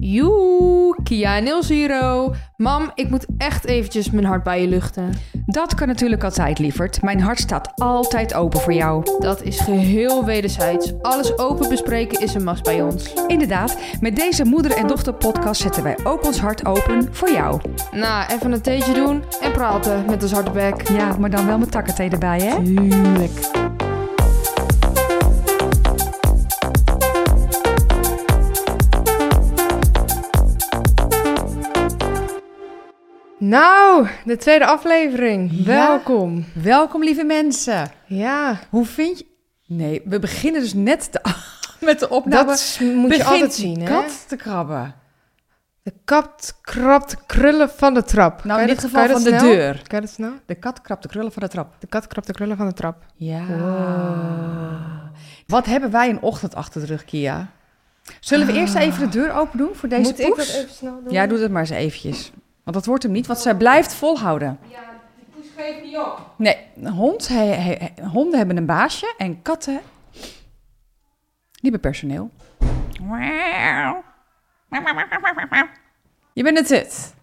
Joe, Kia Nil Zero. Mam, ik moet echt eventjes mijn hart bij je luchten. Dat kan natuurlijk altijd, lieverd. Mijn hart staat altijd open voor jou. Dat is geheel wederzijds. Alles open bespreken is een must bij ons. Inderdaad, met deze moeder- en dochter-podcast zetten wij ook ons hart open voor jou. Nou, even een theetje doen en praten met een zwarte bek. Ja, maar dan wel met takkenthee erbij, hè? Tuurlijk. Nou, de tweede aflevering. Ja. Welkom. Welkom, lieve mensen. Ja, Hoe vind je... Nee, we beginnen dus net de- met de opname. dat moet je altijd zien, hè? kat te krabben. De kat krabt de krullen van de trap. Nou, in dit dat- geval van de deur. Kan je dat snel? De kat krabt de krullen van de trap. De kat krabt de krullen van de trap. Ja. Wow. Wat hebben wij een ochtend achter de rug, Kia? Zullen we eerst even de deur open doen voor deze Moet ik poes? dat even snel doen? Ja, doe dat maar eens eventjes. Want dat wordt hem niet, want zij blijft volhouden. Ja, die poes geeft niet op. Nee, een hond, hij, hij- hij- honden hebben een baasje en katten die hebben personeel. Je bent het het.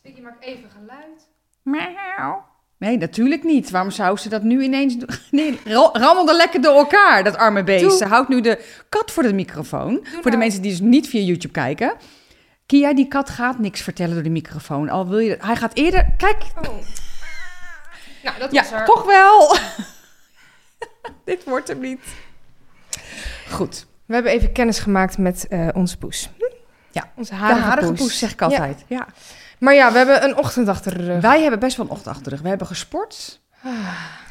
Twiggy maakt even geluid. Nee, natuurlijk niet. Waarom zou ze dat nu ineens doen? Nee, ra- rammelde lekker door elkaar, dat arme beest. Ze houdt nu de kat voor de microfoon. voor de nou. mensen die dus niet via YouTube kijken. Kia, die kat gaat niks vertellen door de microfoon. Al wil je... Hij gaat eerder... Kijk, Oh. Nou, dat was ja, er. toch wel. Dit wordt hem niet. Goed. We hebben even kennis gemaakt met eh, onze poes. Ja, Onze De harige, poes. poes, zeg ik altijd. Ja. Maar ja, we hebben een ochtend achter de rug. Wij hebben best wel een ochtend achter de rug. We hebben gesport.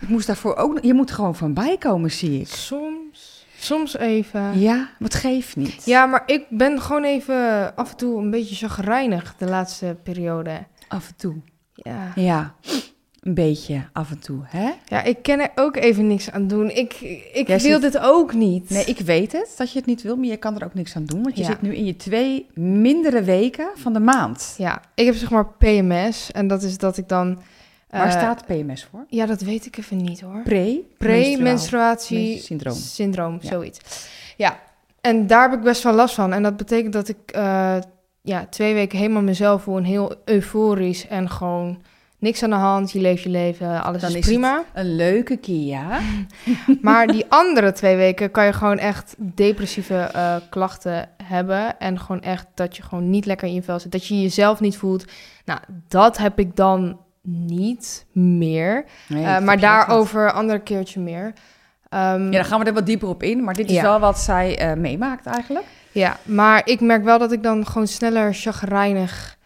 Ik moest daarvoor ook... Je moet gewoon van bij komen, zie ik. Soms, soms even. Ja, wat geeft niet. Ja, maar ik ben gewoon even af en toe een beetje chagrijnig de laatste periode. Af en toe. Ja. Ja, een beetje af en toe, hè? Ja, ik kan er ook even niks aan doen. Ik, ik Jij wil zit- dit ook niet. Nee, ik weet het, dat je het niet wil, maar je kan er ook niks aan doen. Want je Ja. zit nu in je twee mindere weken van de maand. Ja, ik heb zeg maar PMS. En dat is dat ik dan... Waar eh, staat PMS voor? Ja, dat weet ik even niet hoor. Pre? Pre-menstruatie syndroom. syndroom, Ja. zoiets. Ja, en daar heb ik best wel last van. En dat betekent dat ik eh, ja, twee weken helemaal mezelf voel en heel euforisch en gewoon niks aan de hand. Je leeft je leven, alles Dan is is prima. Een leuke Kia. Maar die andere twee weken kan je gewoon echt depressieve eh, klachten hebben. En gewoon echt dat je gewoon niet lekker in je vel zit. Dat je jezelf niet voelt. Nou, dat heb ik dan niet meer. Nee, Eh, maar daarover een ander keertje meer. Niet. Ja, dan gaan we er wat dieper op in. Maar dit is Ja. wel wat zij eh, meemaakt eigenlijk. Ja, maar ik merk wel dat ik dan gewoon sneller chagrijnig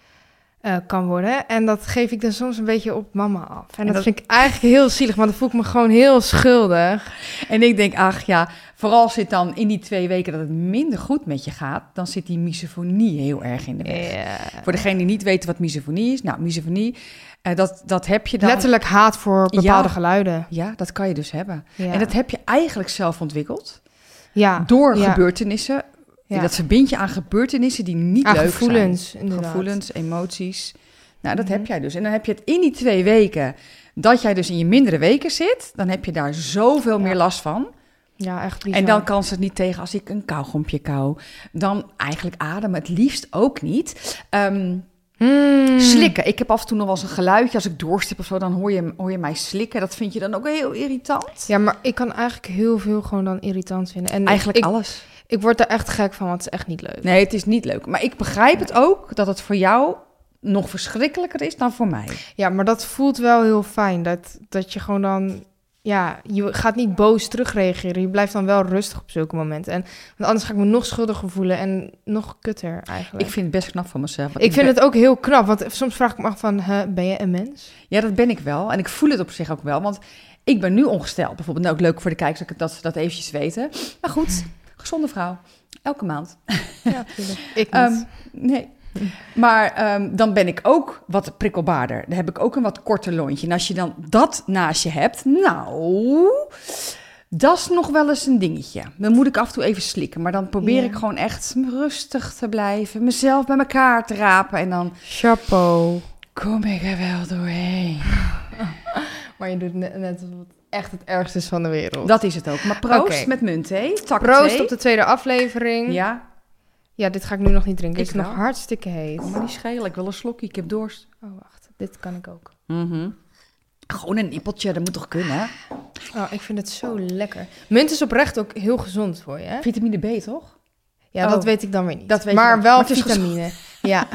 eh, kan worden. En dat geef ik dan soms een beetje op mama af. En, En dat, dat- vind ik eigenlijk heel zielig, want dan voel ik me gewoon heel schuldig. En ik denk, ach ja, vooral zit dan in die twee weken dat het minder goed met je gaat, dan zit die misofonie heel erg in de weg. Voor degene die niet weten wat misofonie is, nou, misofonie, eh, dat, dat heb je dan... Letterlijk haat voor bepaalde Ja. geluiden. Ja, dat kan je dus hebben. Ja. En dat heb je eigenlijk zelf ontwikkeld. ja. Door ja. gebeurtenissen. Ja. Dat verbind je aan gebeurtenissen die niet Aan leuk gevoelens, zijn. inderdaad. Gevoelens, emoties. Nou, dat Mhm. heb jij dus. En dan heb je het in die twee weken, dat jij dus in je mindere weken zit, dan heb je daar zoveel Ja. meer last van. Ja, echt bizar. En dan kan ze het niet tegen als ik een kauwgompje kauw. Dan eigenlijk ademen, het liefst ook niet. Ehm, Mm. Slikken. Ik heb af en toe nog wel eens een geluidje. Als ik doorstip of zo, dan hoor je, hoor je mij slikken. Dat vind je dan ook heel irritant. Ja, maar ik kan eigenlijk heel veel gewoon dan irritant vinden. En Eigenlijk ik, alles. Ik word daar echt gek van, want het is echt niet leuk. Nee, het is niet leuk. Maar ik begrijp het ook dat het voor jou nog verschrikkelijker is dan voor mij. Ja, maar dat voelt wel heel fijn. Dat, dat je gewoon dan... Ja, je gaat niet boos terugreageren. Je blijft dan wel rustig op zulke momenten. En, want anders ga ik me nog schuldiger voelen en nog kutter eigenlijk. Ik vind het best knap van mezelf. ik vind ben- het ook heel knap, want soms vraag ik me af van... huh, ben je een mens? Ja, dat ben ik wel. En ik voel het op zich ook wel. Want ik ben nu ongesteld. Bijvoorbeeld, nou ook leuk voor de kijkers dat, dat ze dat eventjes weten. Maar goed, gezonde vrouw. Elke maand. Ja. Ik niet. Ehm, Nee. Maar ehm, dan ben ik ook wat prikkelbaarder. Dan heb ik ook een wat korter lontje. En als je dan dat naast je hebt, nou, dat is nog wel eens een dingetje. Dan moet ik af en toe even slikken. Maar dan probeer ik gewoon echt rustig te blijven. Mezelf bij elkaar te rapen. En dan Chapeau. kom ik er wel doorheen. Maar je doet net, net echt het ergste is van de wereld. Dat is het ook. Maar proost met muntthee. Takken Proost thee. op de tweede aflevering. Ja. Ja, dit ga ik nu nog niet drinken. Ik Het is nog hartstikke heet. kan me niet schelen. Ik wil een slokje. Ik heb dorst. Oh, wacht. Dit kan ik ook. Mhm. Gewoon een nippeltje. Dat moet toch kunnen? hè? Oh, ik vind het zo lekker. Munt is oprecht ook heel gezond voor je, hè? Vitamine B, toch? Ja, Oh. dat weet ik dan weer niet. Dat weet maar wel. Maar vitamine. Ja.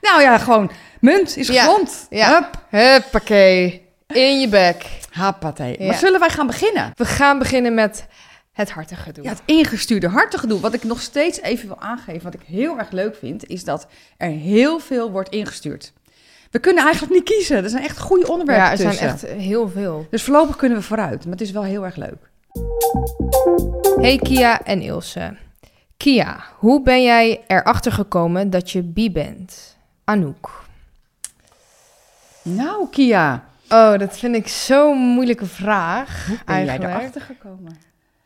Nou ja, gewoon munt is Ja. gezond. Ja. Hup. Huppakee. In je bek. Happatee. Ja. Maar zullen wij gaan beginnen? We gaan beginnen met het hartige doen. Ja, het ingestuurde hartegedoe. Wat ik nog steeds even wil aangeven, wat ik heel erg leuk vind, is dat er heel veel wordt ingestuurd. We kunnen eigenlijk niet kiezen. Er zijn echt goede onderwerpen Ja, er zijn echt heel veel. Dus voorlopig kunnen we vooruit. Maar het is wel heel erg leuk. Hey Kia en Ilse. Kia, hoe ben jij erachter gekomen dat je bi bent? Anouk. Nou, Kia, Oh, dat vind ik zo'n moeilijke vraag. hoe ben eigenlijk. jij erachter gekomen?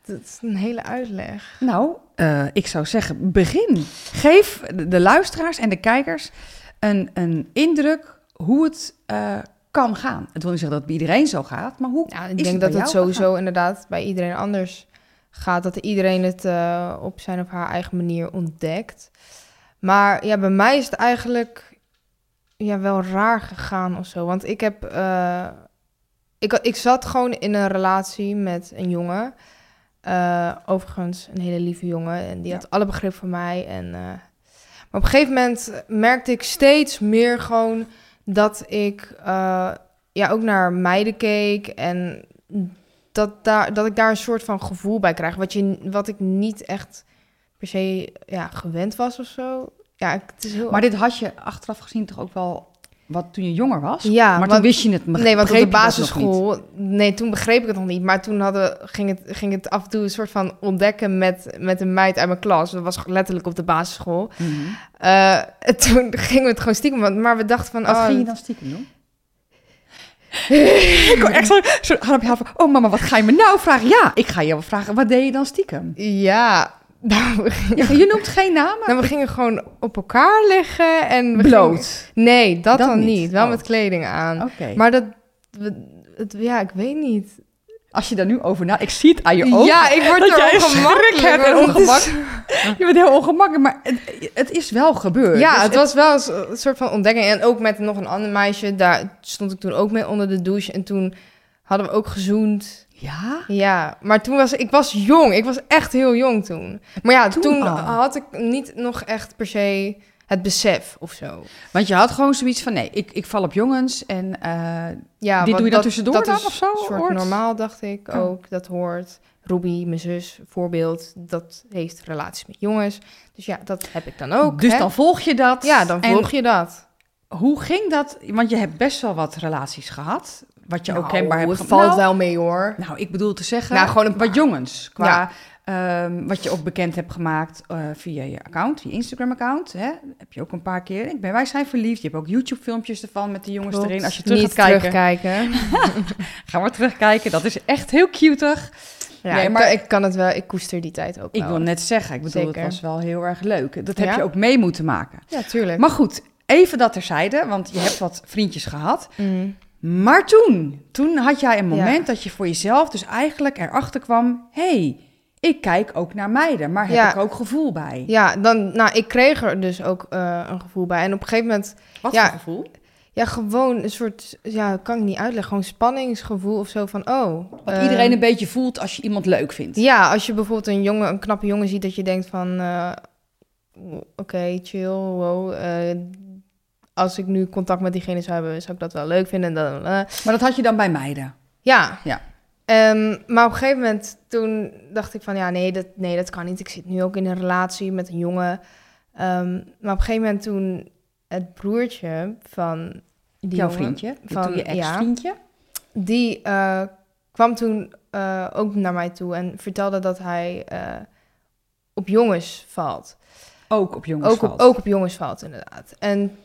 Dat is een hele uitleg. Nou, eh, ik zou zeggen, begin. Geef de, luisteraars en de kijkers een, een indruk hoe het eh, kan gaan. Het wil niet zeggen dat het bij iedereen zo gaat, maar hoe Ja, ik is denk dat het sowieso inderdaad bij iedereen anders gaat. Dat iedereen het eh, op zijn of haar eigen manier ontdekt. Maar ja, bij mij is het eigenlijk ja, wel raar gegaan of zo. Want ik heb... eh, ik, ik zat gewoon in een relatie met een jongen. Eh, overigens een hele lieve jongen. En die Ja. had alle begrip voor mij. En, eh, maar op een gegeven moment merkte ik steeds meer gewoon dat ik ja, ook naar meiden keek. En dat, daar, dat ik daar een soort van gevoel bij krijg. Wat, je, wat ik niet echt per se ja, gewend was of zo. Ja, ik- het is heel... Maar dit had je achteraf gezien toch ook wel wat toen je jonger was? ja, maar toen wist je het Nee, want op de basisschool... Nee, toen begreep ik het nog niet. Maar toen hadden, ging, het, ging het af en toe een soort van ontdekken met, met een meid uit mijn klas. Dat was letterlijk op de basisschool. Mhm. Eh, en toen gingen we het gewoon stiekem... Maar we dachten van... Wat oh, ging je dan stiekem doen? ik kon echt zo, zo hand op je hart van, oh mama, wat ga je me nou vragen? Ja, ik ga je wel vragen, wat deed je dan stiekem? Ja, nou, Ja, je noemt geen namen? nou, we gingen gewoon op elkaar liggen en... We Bloot. gingen- nee, dat, Dat dan niet. niet. Wel Oh. met kleding aan. Oké. Maar dat... het, ja, ik weet niet. Als je daar nu over na... Ik zie het aan je ogen. Ja, ik word dat er jij ongemakkelijk. hebt en want het is- ongemak. Je bent heel ongemakkelijk, maar het, het is wel gebeurd. Ja, Dus het was wel een soort van ontdekking. En ook met nog een ander meisje. Daar stond ik toen ook mee onder de douche. En toen hadden we ook gezoend. Ja? Ja, maar toen was ik was jong. Ik was echt heel jong toen. Maar ja, Toen had ik niet nog echt per se het besef of zo. Want je had gewoon zoiets van, nee, ik, ik val op jongens en... eh, Ja, Dit doe je dan tussendoor dat dan is of zo, Een soort hoort? normaal, dacht ik Oh. ook. Dat hoort. Ruby, mijn zus, voorbeeld, dat heeft relaties met jongens. Dus ja, dat heb ik dan ook. dus hè? dan volg je dat. Ja, dan En volg je dat. Hoe ging dat? Want je hebt best wel wat relaties gehad. Wat je ook Nou, kenbaar hebt het valt Nou, wel mee hoor. Nou, ik bedoel te zeggen, Nou, gewoon een wat paar. jongens. Qua Ja. ehm, wat je ook bekend hebt gemaakt eh, via je account, je Instagram-account. Hè? Heb je ook een paar keer. Ik ben, wij zijn verliefd. Je hebt ook YouTube-filmpjes ervan met de jongens Klopt. erin. Als je terug Niet gaat kijken, terugkijken. ga maar terugkijken. Dat is echt heel cuteig. Ja, Nee, maar- ik kan het wel, ik koester die tijd ook Ik wel. wil net zeggen, ik bedoel, Zeker. het was wel heel erg leuk. Dat heb Ja? je ook mee moeten maken. Ja, tuurlijk. Maar goed, even dat terzijde, want je hebt wat vriendjes gehad. Mm. Maar toen, toen had jij een Ja. moment dat je voor jezelf dus eigenlijk erachter kwam... hey, ik kijk ook naar meiden, maar heb Ja. ik ook gevoel bij? Ja, dan, nou, ik kreeg er dus ook eh, een gevoel bij. En op een gegeven moment, Wat Ja. voor gevoel? ja, gewoon een soort, ja, kan ik niet uitleggen, gewoon spanningsgevoel of zo van, oh. Wat eh, iedereen een beetje voelt als je iemand leuk vindt. Ja, als je bijvoorbeeld een jongen, een knappe jongen ziet, dat je denkt van, eh, oké, chill, wow. Als ik nu contact met diegene zou hebben, zou ik dat wel leuk vinden. En dan, eh, Maar dat had je dan bij meiden. Ja. Ja. Ehm, maar op een gegeven moment, toen dacht ik van, ja, nee dat, nee, dat kan niet. Ik zit nu ook in een relatie met een jongen. Ehm, maar op een gegeven moment toen het broertje van die Jouw jongen, vriendje, van- je ex-vriendje. die eh, kwam toen eh, ook naar mij toe en vertelde dat hij op jongens valt. ook op jongens ook valt. ook op jongens valt, inderdaad. En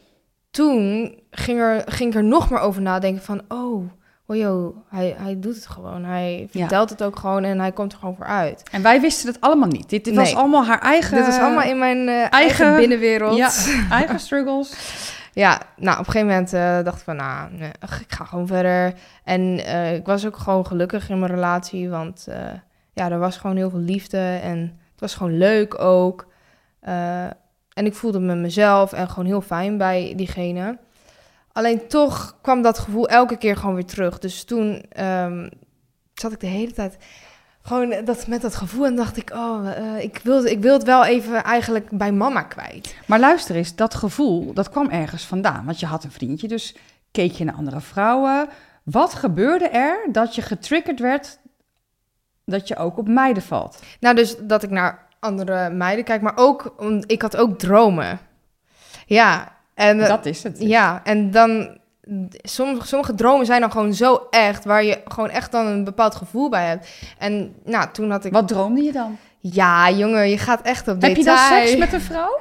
toen ging, er, ging ik er nog maar over nadenken van... Oh, oh joh, hij, hij doet het gewoon. Hij Ja. vertelt het ook gewoon en hij komt er gewoon voor uit. En wij wisten het allemaal niet. Dit, dit was allemaal haar eigen... Dit is allemaal in mijn eh, eigen, eigen- binnenwereld. Ja, eigen struggles. Ja, nou, op een gegeven moment eh, dacht ik van, nou, nee, ach, ik ga gewoon verder. En eh, ik was ook gewoon gelukkig in mijn relatie, want ja, er was gewoon heel veel liefde en het was gewoon leuk ook. En ik voelde me mezelf en gewoon heel fijn bij diegene. Alleen toch kwam dat gevoel elke keer gewoon weer terug. Dus toen ehm, zat ik de hele tijd gewoon dat, met dat gevoel en dacht ik, oh, eh, ik, wil, ik wil het wel even eigenlijk bij mama kwijt. Maar luister eens, dat gevoel, dat kwam ergens vandaan. Want je had een vriendje, dus keek je naar andere vrouwen. Wat gebeurde er dat je getriggerd werd dat je ook op meiden valt? Nou, dus dat ik naar andere meiden kijk, maar ook, om- ik had ook dromen. Ja, en, eh, Dat is het. dus. ja, en dan, sommige, sommige dromen zijn dan gewoon zo echt, waar je gewoon echt dan een bepaald gevoel bij hebt. En nou, toen had ik, Wat droomde je dan? ja jongen, je gaat echt op Heb je detail. dan seks met een vrouw?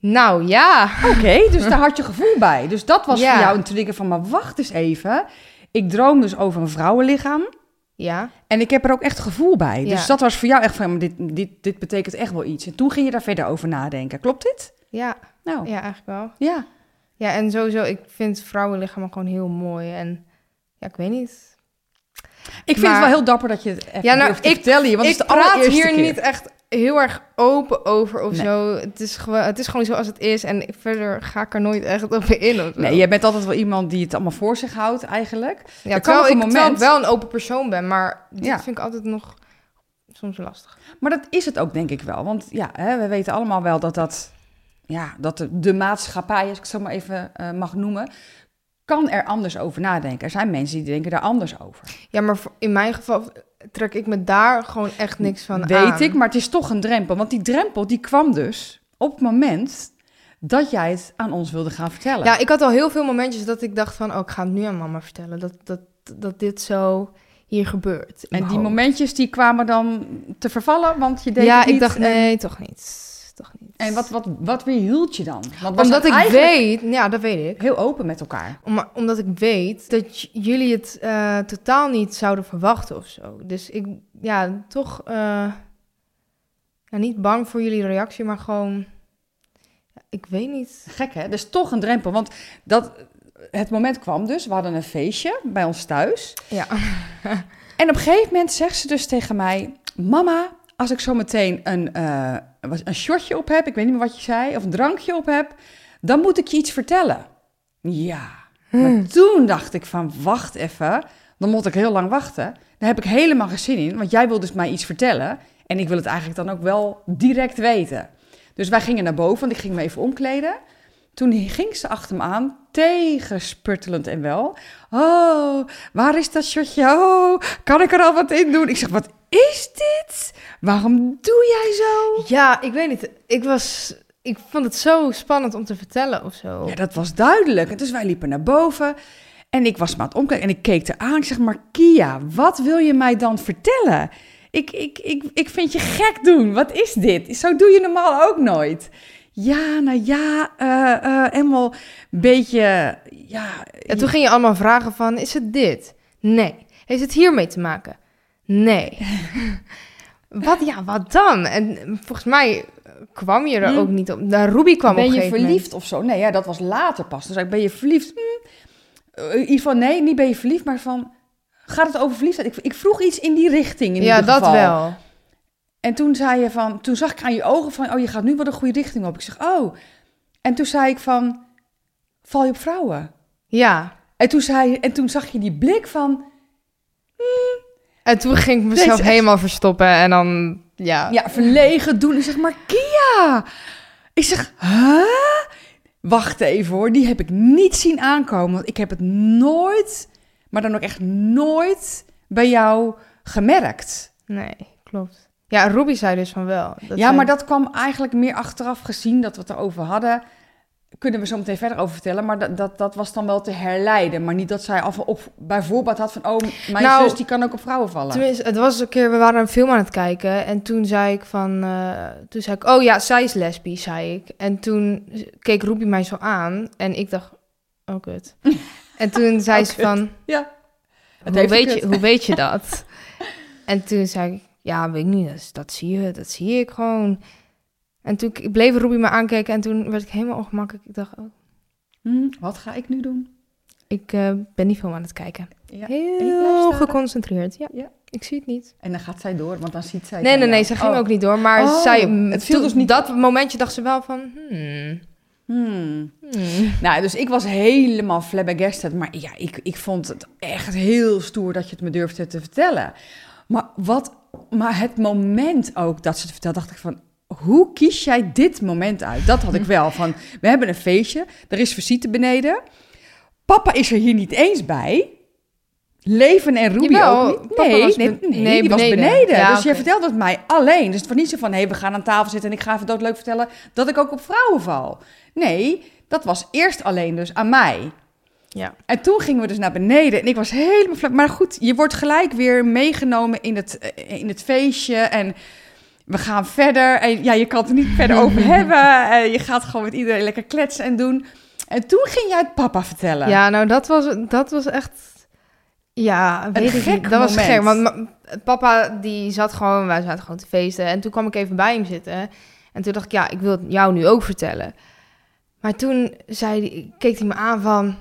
Nou ja, Oké, dus daar had je gevoel bij. Dus dat was Ja. voor jou een trigger van, maar wacht eens even. Ik droom dus over een vrouwenlichaam. Ja, En ik heb er ook echt gevoel bij. Ja. Dus dat was voor jou echt van, dit, dit, dit betekent echt wel iets. En toen ging je daar verder over nadenken. Klopt dit? ja, Nou, ja, eigenlijk wel. ja. Ja, en sowieso, ik vind vrouwenlichamen gewoon heel mooi en ja, ik weet niet. Ik vind Maar- het wel heel dapper dat je het even Ja, nou, ik- vertellen. Want ik het is de praat hier keer. niet echt heel erg open over of Nee. zo. Het is, gewoon, het is gewoon zoals het is. En verder ga ik er nooit echt op in. Nee, jij bent altijd wel iemand die het allemaal voor zich houdt eigenlijk. ja, er terwijl, ik, een terwijl ik moment- wel een open persoon ben. Maar Ja. vind ik altijd nog soms lastig. Maar dat is het ook denk ik wel. Want ja, hè, we weten allemaal wel dat dat... Ja, dat de, de maatschappij, als ik het zo maar even eh, mag noemen... kan er anders over nadenken. Er zijn mensen die denken daar anders over. Ja, maar in mijn geval trek ik me daar gewoon echt niks van Weet aan. ik, maar het is toch een drempel. Want die drempel die kwam dus op het moment dat jij het aan ons wilde gaan vertellen. Ja, ik had al heel veel momentjes dat ik dacht van... Oh, ik ga het nu aan mama vertellen. Dat, dat, dat dit zo hier gebeurt. en die hoofd. momentjes die kwamen dan te vervallen, want je deed Ja, het niet. ik dacht en- nee, toch niet. Toch niet. En wat, wat, wat weerhield je dan? Want Omdat ik weet... Ja, dat weet ik. heel open met elkaar. Om, omdat ik weet dat jullie het eh, totaal niet zouden verwachten of zo. Dus ik, ja, toch eh, ja, niet bang voor jullie reactie, maar gewoon, ik weet niet. Gek hè? Dus toch een drempel. Want dat, het moment kwam dus, we hadden een feestje bij ons thuis. Ja, En op een gegeven moment zegt ze dus tegen mij: Mama, als ik zo meteen een, eh, een shotje op heb, ik weet niet meer wat je zei, of een drankje op heb, dan moet ik je iets vertellen. Ja. Maar toen dacht ik van, wacht even, dan moet ik heel lang wachten. Daar heb ik helemaal geen zin in, want jij wil dus mij iets vertellen. En ik wil het eigenlijk dan ook wel direct weten. Dus wij gingen naar boven, want ik ging me even omkleden. Toen ging ze achter me aan, tegenspurtelend en wel. Oh, waar is dat shotje? Oh, kan ik er al wat in doen? Ik zeg, wat is dit? Waarom doe jij zo? ja ik weet niet. Ik was, ik vond het zo spannend om te vertellen of zo. Ja, dat was duidelijk. En dus wij liepen naar boven. En ik was me aan het omkijken. En ik keek er aan. Ik zeg, maar Kia, wat wil je mij dan vertellen? Ik, ik, ik, ik vind je gek doen. Wat is dit? Zo doe je normaal ook nooit. Ja, nou ja, eh eh helemaal een beetje... Ja, En toen ging je allemaal vragen van, is het dit? Nee. Heeft het hiermee te maken? Nee. wat, ja, wat dan? En volgens mij kwam je er Hm. ook niet op. Nou, Ruby kwam op ben een je verliefd of zo? Nee, ja, dat was later pas. Dus ik, ben je verliefd? Hm. Eh, in ieder geval, nee, niet ben je verliefd, maar van... Gaat het over verliefdheid? Ik, ik vroeg iets in die richting in Ja, ieder dat geval. wel. En toen zei je van, toen zag ik aan je ogen van, oh, je gaat nu wel de goede richting op. Ik zeg, oh. En toen zei ik van, val je op vrouwen? Ja. En toen, zei, en toen zag je die blik van, En toen ging ik mezelf Deze helemaal verstoppen en dan, ja. ja, verlegen doen. Ik zeg, maar Kia! Ik zeg, huh? Wacht even hoor, die heb ik niet zien aankomen. Want ik heb het nooit, maar dan ook echt nooit bij jou gemerkt. Nee, klopt. Ja, Ruby zei dus van wel. Dat ja, maar dat kwam eigenlijk meer achteraf gezien dat we het erover hadden. Kunnen we zo meteen verder over vertellen. Maar dat, dat, dat was dan wel te herleiden. Maar niet dat zij af op, bijvoorbeeld had van... oh, mijn Nou, zus die kan ook op vrouwen vallen. Tenminste, het was een keer, we waren een film aan het kijken. En toen zei ik van, eh, toen zei ik, oh ja, zij is lesbisch, zei ik. En toen keek Ruby mij zo aan. En ik dacht, oh kut. En toen zei Oh, ze van, Ja. Hoe weet, je, hoe weet je dat? en toen zei ik, ja, weet ik niet, dat zie je, dat zie ik gewoon. En toen bleef Ruby me aankijken en toen werd ik helemaal ongemakkelijk. Ik dacht, oh, Hm, wat ga ik nu doen? ik eh, ben die film aan het kijken. Ja. Heel geconcentreerd. Ja, Ja. ik zie het niet. En dan gaat zij door, want dan ziet zij... Nee, nee, nee, ze ging Oh. ook niet door. Maar Oh, zij, het viel dus niet dat momentje dacht ze wel van, hmm, Hmm. hmm. Nou, dus ik was helemaal flabbergasted. Maar ja, ik, ik vond het echt heel stoer dat je het me durfde te vertellen. Maar, wat, maar het moment ook dat ze het vertelde, dacht ik van... Hoe kies jij dit moment uit? Dat had ik wel. Van, we hebben een feestje, er is visite beneden. Papa is er hier niet eens bij. Leven en Ruby Jawel, ook niet. papa Nee, was nee, nee, nee, die was beneden. beneden. Ja, dus oké. vertelde het mij alleen. Dus het was niet zo van, hé, we gaan aan tafel zitten... en ik ga even doodleuk vertellen dat ik ook op vrouwen val. Nee, dat was eerst alleen dus aan mij. Ja. En toen gingen we dus naar beneden en ik was helemaal flap. Maar goed, je wordt gelijk weer meegenomen in het, eh, in het feestje en we gaan verder. En ja, je kan het er niet verder over hebben. En je gaat gewoon met iedereen lekker kletsen en doen. En toen ging jij het papa vertellen. Ja, nou dat was, dat was echt, ja, weet ik gek niet. Dat was gek, want papa die zat gewoon, wij zaten gewoon te feesten. En toen kwam ik even bij hem zitten. En toen dacht ik, ja, ik wil het jou nu ook vertellen. Maar toen zei die, keek hij me aan van,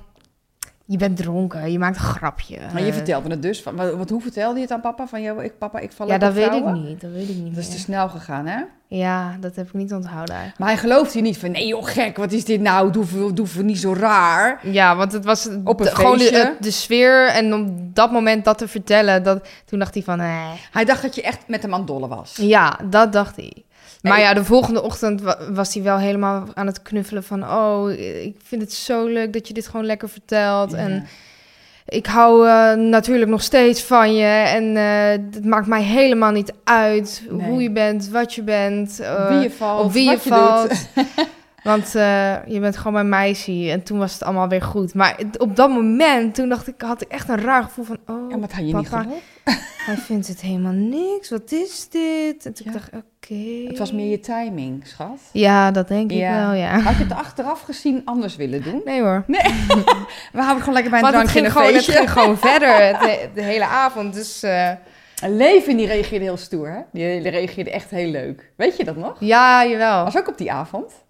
je bent dronken, je maakt een grapje. Maar je Eh, vertelde het dus. Van, wat, hoe vertelde je het aan papa? Van, jou, ik, papa, ik val Ja, dat weet ik niet, dat weet ik niet Dat is meer. te snel gegaan, hè? Ja, dat heb ik niet onthouden eigenlijk. Maar hij geloofde je niet van, nee joh, gek, wat is dit nou? Doe, doe, doe niet zo raar. Ja, want het was Op een de, gewoon de, het- de sfeer en op dat moment dat te vertellen, dat, toen dacht hij van, eh. Hij dacht dat je echt met hem aan het dollen was. Ja, dat dacht hij. Maar ja, de volgende ochtend wa- was hij wel helemaal aan het knuffelen van... oh, ik vind het zo leuk dat je dit gewoon lekker vertelt. Ja. En ik hou eh, natuurlijk nog steeds van je. En eh, het maakt mij helemaal niet uit Nee. hoe je bent, wat je bent. eh, wie je valt, op wie je valt. doet. Want eh, je bent gewoon mijn meisje. En toen was het allemaal weer goed. Maar op dat moment, toen dacht ik, had ik echt een raar gevoel van... oh, Ja, maar had je niet papa, geloofd. hij vindt het helemaal niks. Wat is dit? En toen Ja. dacht ik, oké. Het was meer je timing, schat. Ja, dat denk ik Ja. wel, ja. Had je het achteraf gezien anders willen doen? Nee hoor. We houden gewoon lekker bij een drankje en ging, een gewoon, het feestje. ging gewoon verder de, de hele avond. Dus En Leven, die reageerde heel stoer, hè? Die die reageerde echt heel leuk. Weet je dat nog? ja, jawel. Was ook op die avond.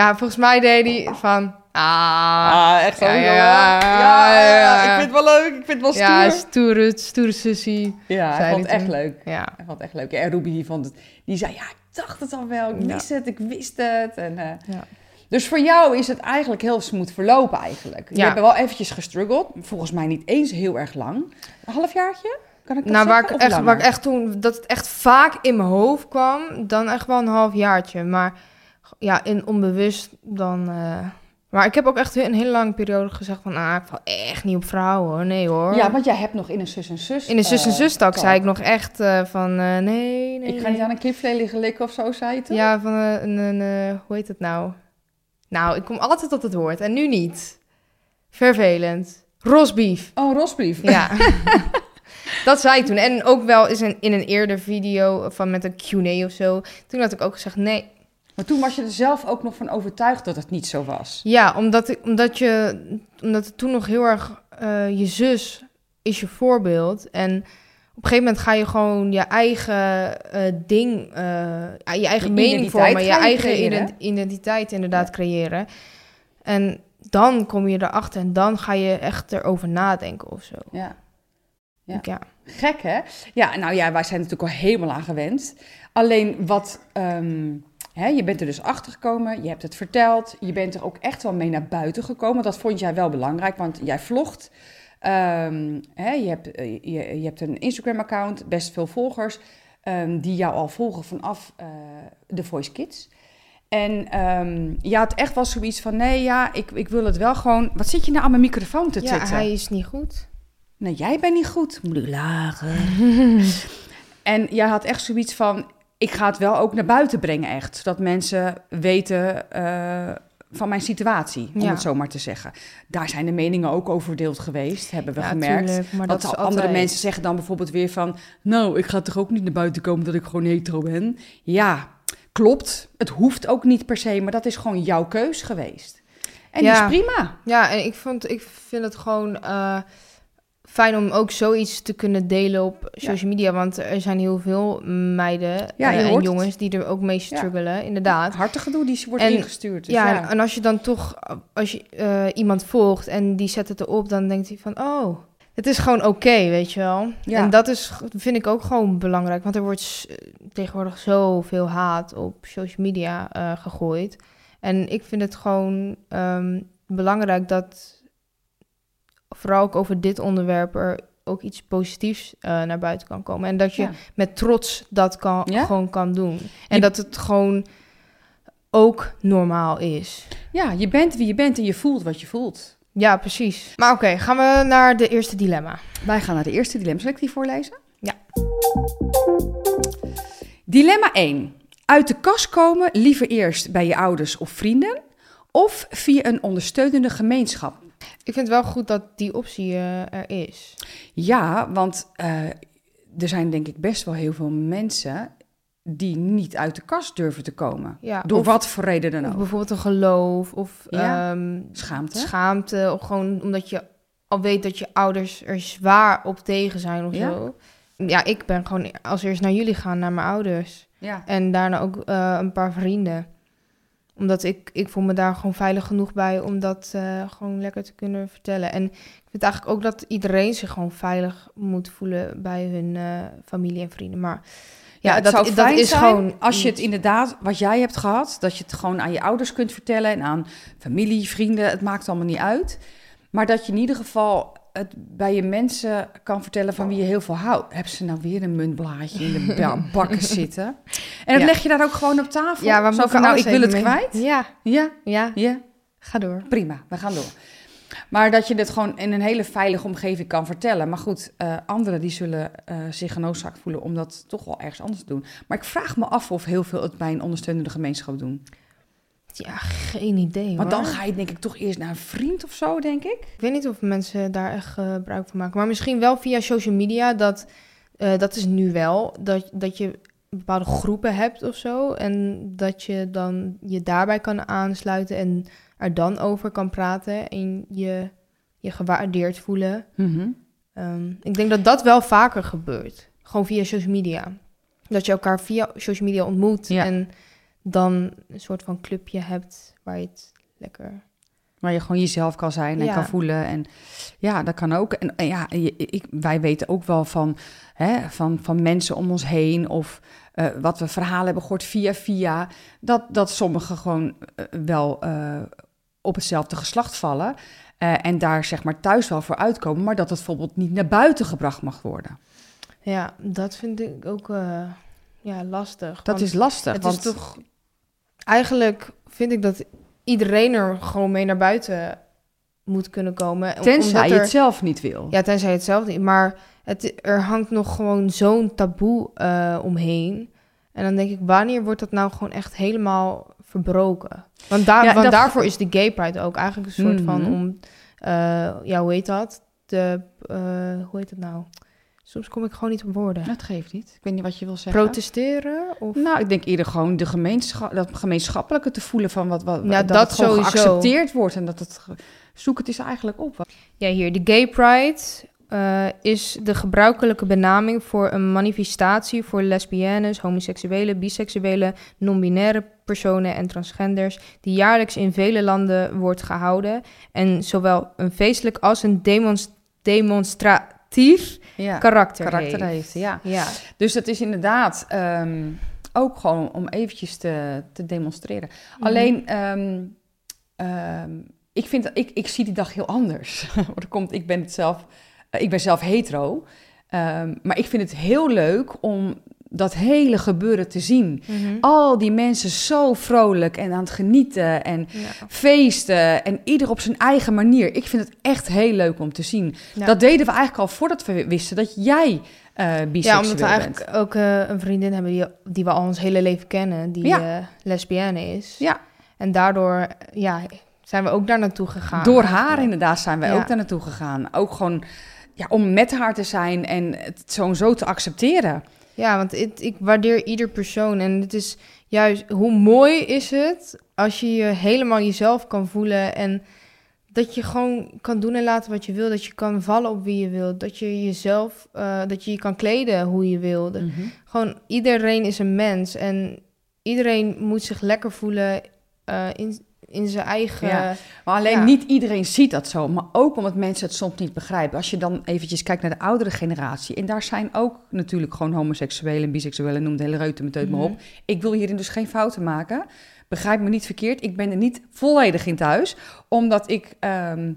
Ja, volgens mij deed hij van... Ah, echt zo, Ja, ja, ja, ja, ja. ik vind het wel leuk. Ik vind het wel stoer. ja, Ja, stoere, stoere sussie. hij vond het echt leuk. Ja. Hij vond het echt leuk. En Ruby die vond het... Die zei, ja, ik dacht het al wel. Ik Ja. wist het, ik wist het. En, eh, Ja. Dus voor jou is het eigenlijk heel smooth verlopen eigenlijk. Je Ja. hebt wel eventjes gestruggeld. Volgens mij niet eens heel erg lang. Een halfjaartje? Kan ik dat Nou, waar ik, echt, waar ik echt toen... Dat het echt vaak in mijn hoofd kwam, dan echt wel een half jaartje. Maar ja, in onbewust dan... eh, maar ik heb ook echt een hele lange periode gezegd van... Ah, ik val echt niet op vrouwen, hoor. Nee, hoor. Ja, want jij hebt nog in een zus en zus. In de zus en eh, zus tak zei ik nog echt eh, van nee, nee. Ik ga niet aan een kipvlee liggen likken of zo, zei je toen? Ja, van een, een, hoe heet het nou? Nou, ik kom altijd tot het woord en nu niet. Vervelend. Rosbief. Oh, rosbrief. Ja. dat zei ik toen. En ook wel eens in, in een eerder video van met een Q&A of zo. Toen had ik ook gezegd nee. Maar toen was je er zelf ook nog van overtuigd dat het niet zo was. Ja, omdat, ik, omdat, je, omdat het toen nog heel erg... eh, je zus is je voorbeeld. En op een gegeven moment ga je gewoon je eigen eh, ding... eh, je eigen Je mening vormen. Je eigen creëren. identiteit inderdaad creëren. En dan kom je erachter en dan ga je echt erover nadenken of zo. Ja. Ja. Ja. Gek, hè? Ja, nou ja, wij zijn natuurlijk al helemaal aan gewend. Alleen wat... ehm, je bent er dus achter gekomen, je hebt het verteld. Je bent er ook echt wel mee naar buiten gekomen. Dat vond jij wel belangrijk, want jij vlogt. Ehm, je, hebt, eh, je, je hebt een Instagram-account, best veel volgers... ehm, die jou al volgen vanaf eh The Voice Kids... En je had echt wel zoiets van, nee, ja, ik, ik wil het wel gewoon... Wat zit je nou aan mijn microfoon te ja, zitten? hij is niet goed. Nee, jij bent niet goed. Moet ik lagen. en jij had echt zoiets van, ik ga het wel ook naar buiten brengen echt. Zodat mensen weten eh, van mijn situatie, om Ja. het zo maar te zeggen. Daar zijn de meningen ook over verdeeld geweest, hebben we Ja, gemerkt. tuurlijk, maar dat andere altijd- mensen zeggen dan bijvoorbeeld weer van... nou, ik ga toch ook niet naar buiten komen dat ik gewoon hetero ben? Ja, klopt. Het hoeft ook niet per se, maar dat is gewoon jouw keus geweest. En Ja. die is prima. Ja, en ik, vond, ik vind het gewoon eh, fijn om ook zoiets te kunnen delen op social media. Want er zijn heel veel meiden Ja, eh, en jongens die er ook mee struggelen, inderdaad. Hartig gedoe die wordt En- ingestuurd. Dus ja, ja, En, als je dan toch, als je eh, iemand volgt en die zet het erop, dan denkt hij van, oh, het is gewoon oké, weet je wel. Ja. En dat is, vind ik ook gewoon belangrijk, want er wordt tegenwoordig zoveel haat op social media eh, gegooid. En ik vind het gewoon ehm, belangrijk dat, vooral ook over dit onderwerp, er ook iets positiefs eh, naar buiten kan komen. En dat je Ja. met trots dat kan, Ja? gewoon kan doen. En Je- dat het gewoon ook normaal is. ja, je bent wie je bent en je voelt wat je voelt. Ja, precies. Maar oké, gaan we naar de eerste dilemma. Wij gaan naar de eerste dilemma. Zal ik die voorlezen? Ja. Dilemma 1. Uit de kast komen liever eerst bij je ouders of vrienden... of via een ondersteunende gemeenschap. Ik vind het wel goed dat die optie eh, er is. Ja, want eh, er zijn denk ik best wel heel veel mensen... die niet uit de kast durven te komen. Ja, Door of, wat voor reden dan ook. bijvoorbeeld een geloof of Ja. ehm, Schaamte. schaamte. Of gewoon omdat je al weet dat je ouders er zwaar op tegen zijn of Ja. zo. Ja, ik ben gewoon als eerst naar jullie gaan, naar mijn ouders. Ja. En daarna ook eh, een paar vrienden. Omdat ik, ik voel me daar gewoon veilig genoeg bij om dat eh, gewoon lekker te kunnen vertellen. En ik vind eigenlijk ook dat iedereen zich gewoon veilig moet voelen bij hun eh, familie en vrienden. Maar Ja, dat, zou dat is gewoon... als je het inderdaad, wat jij hebt gehad, dat je het gewoon aan je ouders kunt vertellen en aan familie, vrienden, het maakt allemaal niet uit. Maar dat je in ieder geval het bij je mensen kan vertellen van wie je heel veel houdt. Hebben ze nou weer een muntblaadje in de ba- bakken zitten? En dat Ja. leg je daar ook gewoon op tafel. Ja, we Zo van, nou, alles ik wil het mee- kwijt. Ja, Ja, ja, ja, ga door. prima, we gaan door. Maar dat je dit gewoon in een hele veilige omgeving kan vertellen. Maar goed, eh, anderen die zullen eh, zich genoodzaakt voelen om dat toch wel ergens anders te doen. Maar ik vraag me af of heel veel het bij een ondersteunende gemeenschap doen. Ja, geen idee Want dan ga je denk ik toch eerst naar een vriend of zo, denk ik. Ik weet niet of mensen daar echt eh, gebruik van maken. Maar misschien wel via social media. Dat, eh, dat is nu wel. Dat, dat je bepaalde groepen hebt of zo. En dat je dan je daarbij kan aansluiten. En er dan over kan praten. En je je gewaardeerd voelen. Ehm, ik denk dat dat wel vaker gebeurt. Gewoon via social media. Dat je elkaar via social media ontmoet. Ja. En dan een soort van clubje hebt waar je het lekker... Waar je gewoon jezelf kan zijn en Ja. kan voelen. En ja, dat kan ook. En, en ja, ik, wij weten ook wel van, hè, van, van mensen om ons heen. Of eh, wat we verhalen hebben gehoord via via. Dat, dat sommigen gewoon eh, wel eh, op hetzelfde geslacht vallen. en daar zeg maar thuis wel voor uitkomen. Maar dat het bijvoorbeeld niet naar buiten gebracht mag worden. Ja, dat vind ik ook ja, lastig. Dat is lastig. Het want is toch... Eigenlijk vind ik dat iedereen er gewoon mee naar buiten moet kunnen komen. om- Tenzij omdat je er- het zelf niet wil. Ja, tenzij je het zelf niet. Maar het, er hangt nog gewoon zo'n taboe eh, omheen. En dan denk ik, wanneer wordt dat nou gewoon echt helemaal verbroken? Want, daar, Ja, want dat- daarvoor is de gay pride ook eigenlijk een soort van Mhm. om... eh, ja, hoe heet dat? De, eh, hoe heet het nou? Soms kom ik gewoon niet op woorden. Dat geeft niet. Ik weet niet wat je wil zeggen. Protesteren? Of... Nou, ik denk eerder gewoon de gemeenschap, dat gemeenschappelijke te voelen van wat, wat Ja, dat, gewoon sowieso. geaccepteerd wordt en dat het zoek het eens eigenlijk op. Ja, hier. De Gay Pride eh, is de gebruikelijke benaming voor een manifestatie voor lesbiennes, homoseksuelen, biseksuelen, non-binaire personen en transgenders, die jaarlijks in vele landen wordt gehouden en zowel een feestelijk als een demonst- demonstratief Ja, karakter, karakter heeft. heeft. Ja. Ja, Dus dat is inderdaad ehm, ook gewoon om eventjes te, te demonstreren. Alleen, ehm, ehm, ik, vind, ik, ik zie die dag heel anders. Want er komt, ik ben het zelf, eh, ik ben zelf hetero. Maar ik vind het heel leuk om dat hele gebeuren te zien. Mhm. Al die mensen zo vrolijk en aan het genieten en ja. feesten en ieder op zijn eigen manier. Ik vind het echt heel leuk om te zien. Ja. Dat deden we eigenlijk al voordat we wisten dat jij eh Ja, omdat we bent. eigenlijk ook eh, een vriendin hebben die, die we al ons hele leven kennen, die Ja. eh, lesbienne is. Ja. En daardoor ja, zijn we ook daar naartoe gegaan. Door haar inderdaad zijn Ja. ook daar naartoe gegaan. Ook gewoon ja, om met haar te zijn en het zo en zo te accepteren. Ja, want ik waardeer ieder persoon. En het is juist, hoe mooi is het als je je helemaal jezelf kan voelen. En dat je gewoon kan doen en laten wat je wil. Dat je kan vallen op wie je wil. Dat je jezelf, eh, dat je je kan kleden hoe je wil. Dat- Gewoon iedereen is een mens. En iedereen moet zich lekker voelen eh, in, in zijn eigen... Ja. Maar alleen Ja. niet iedereen ziet dat zo. Maar ook omdat mensen het soms niet begrijpen. Als je dan eventjes kijkt naar de oudere generatie. En daar zijn ook natuurlijk gewoon homoseksuelen en biseksuelen. Noem de hele reuten met me Mhm. op. Ik wil hierin dus geen fouten maken. Begrijp me niet verkeerd. Ik ben er niet volledig in thuis. Omdat ik... ehm,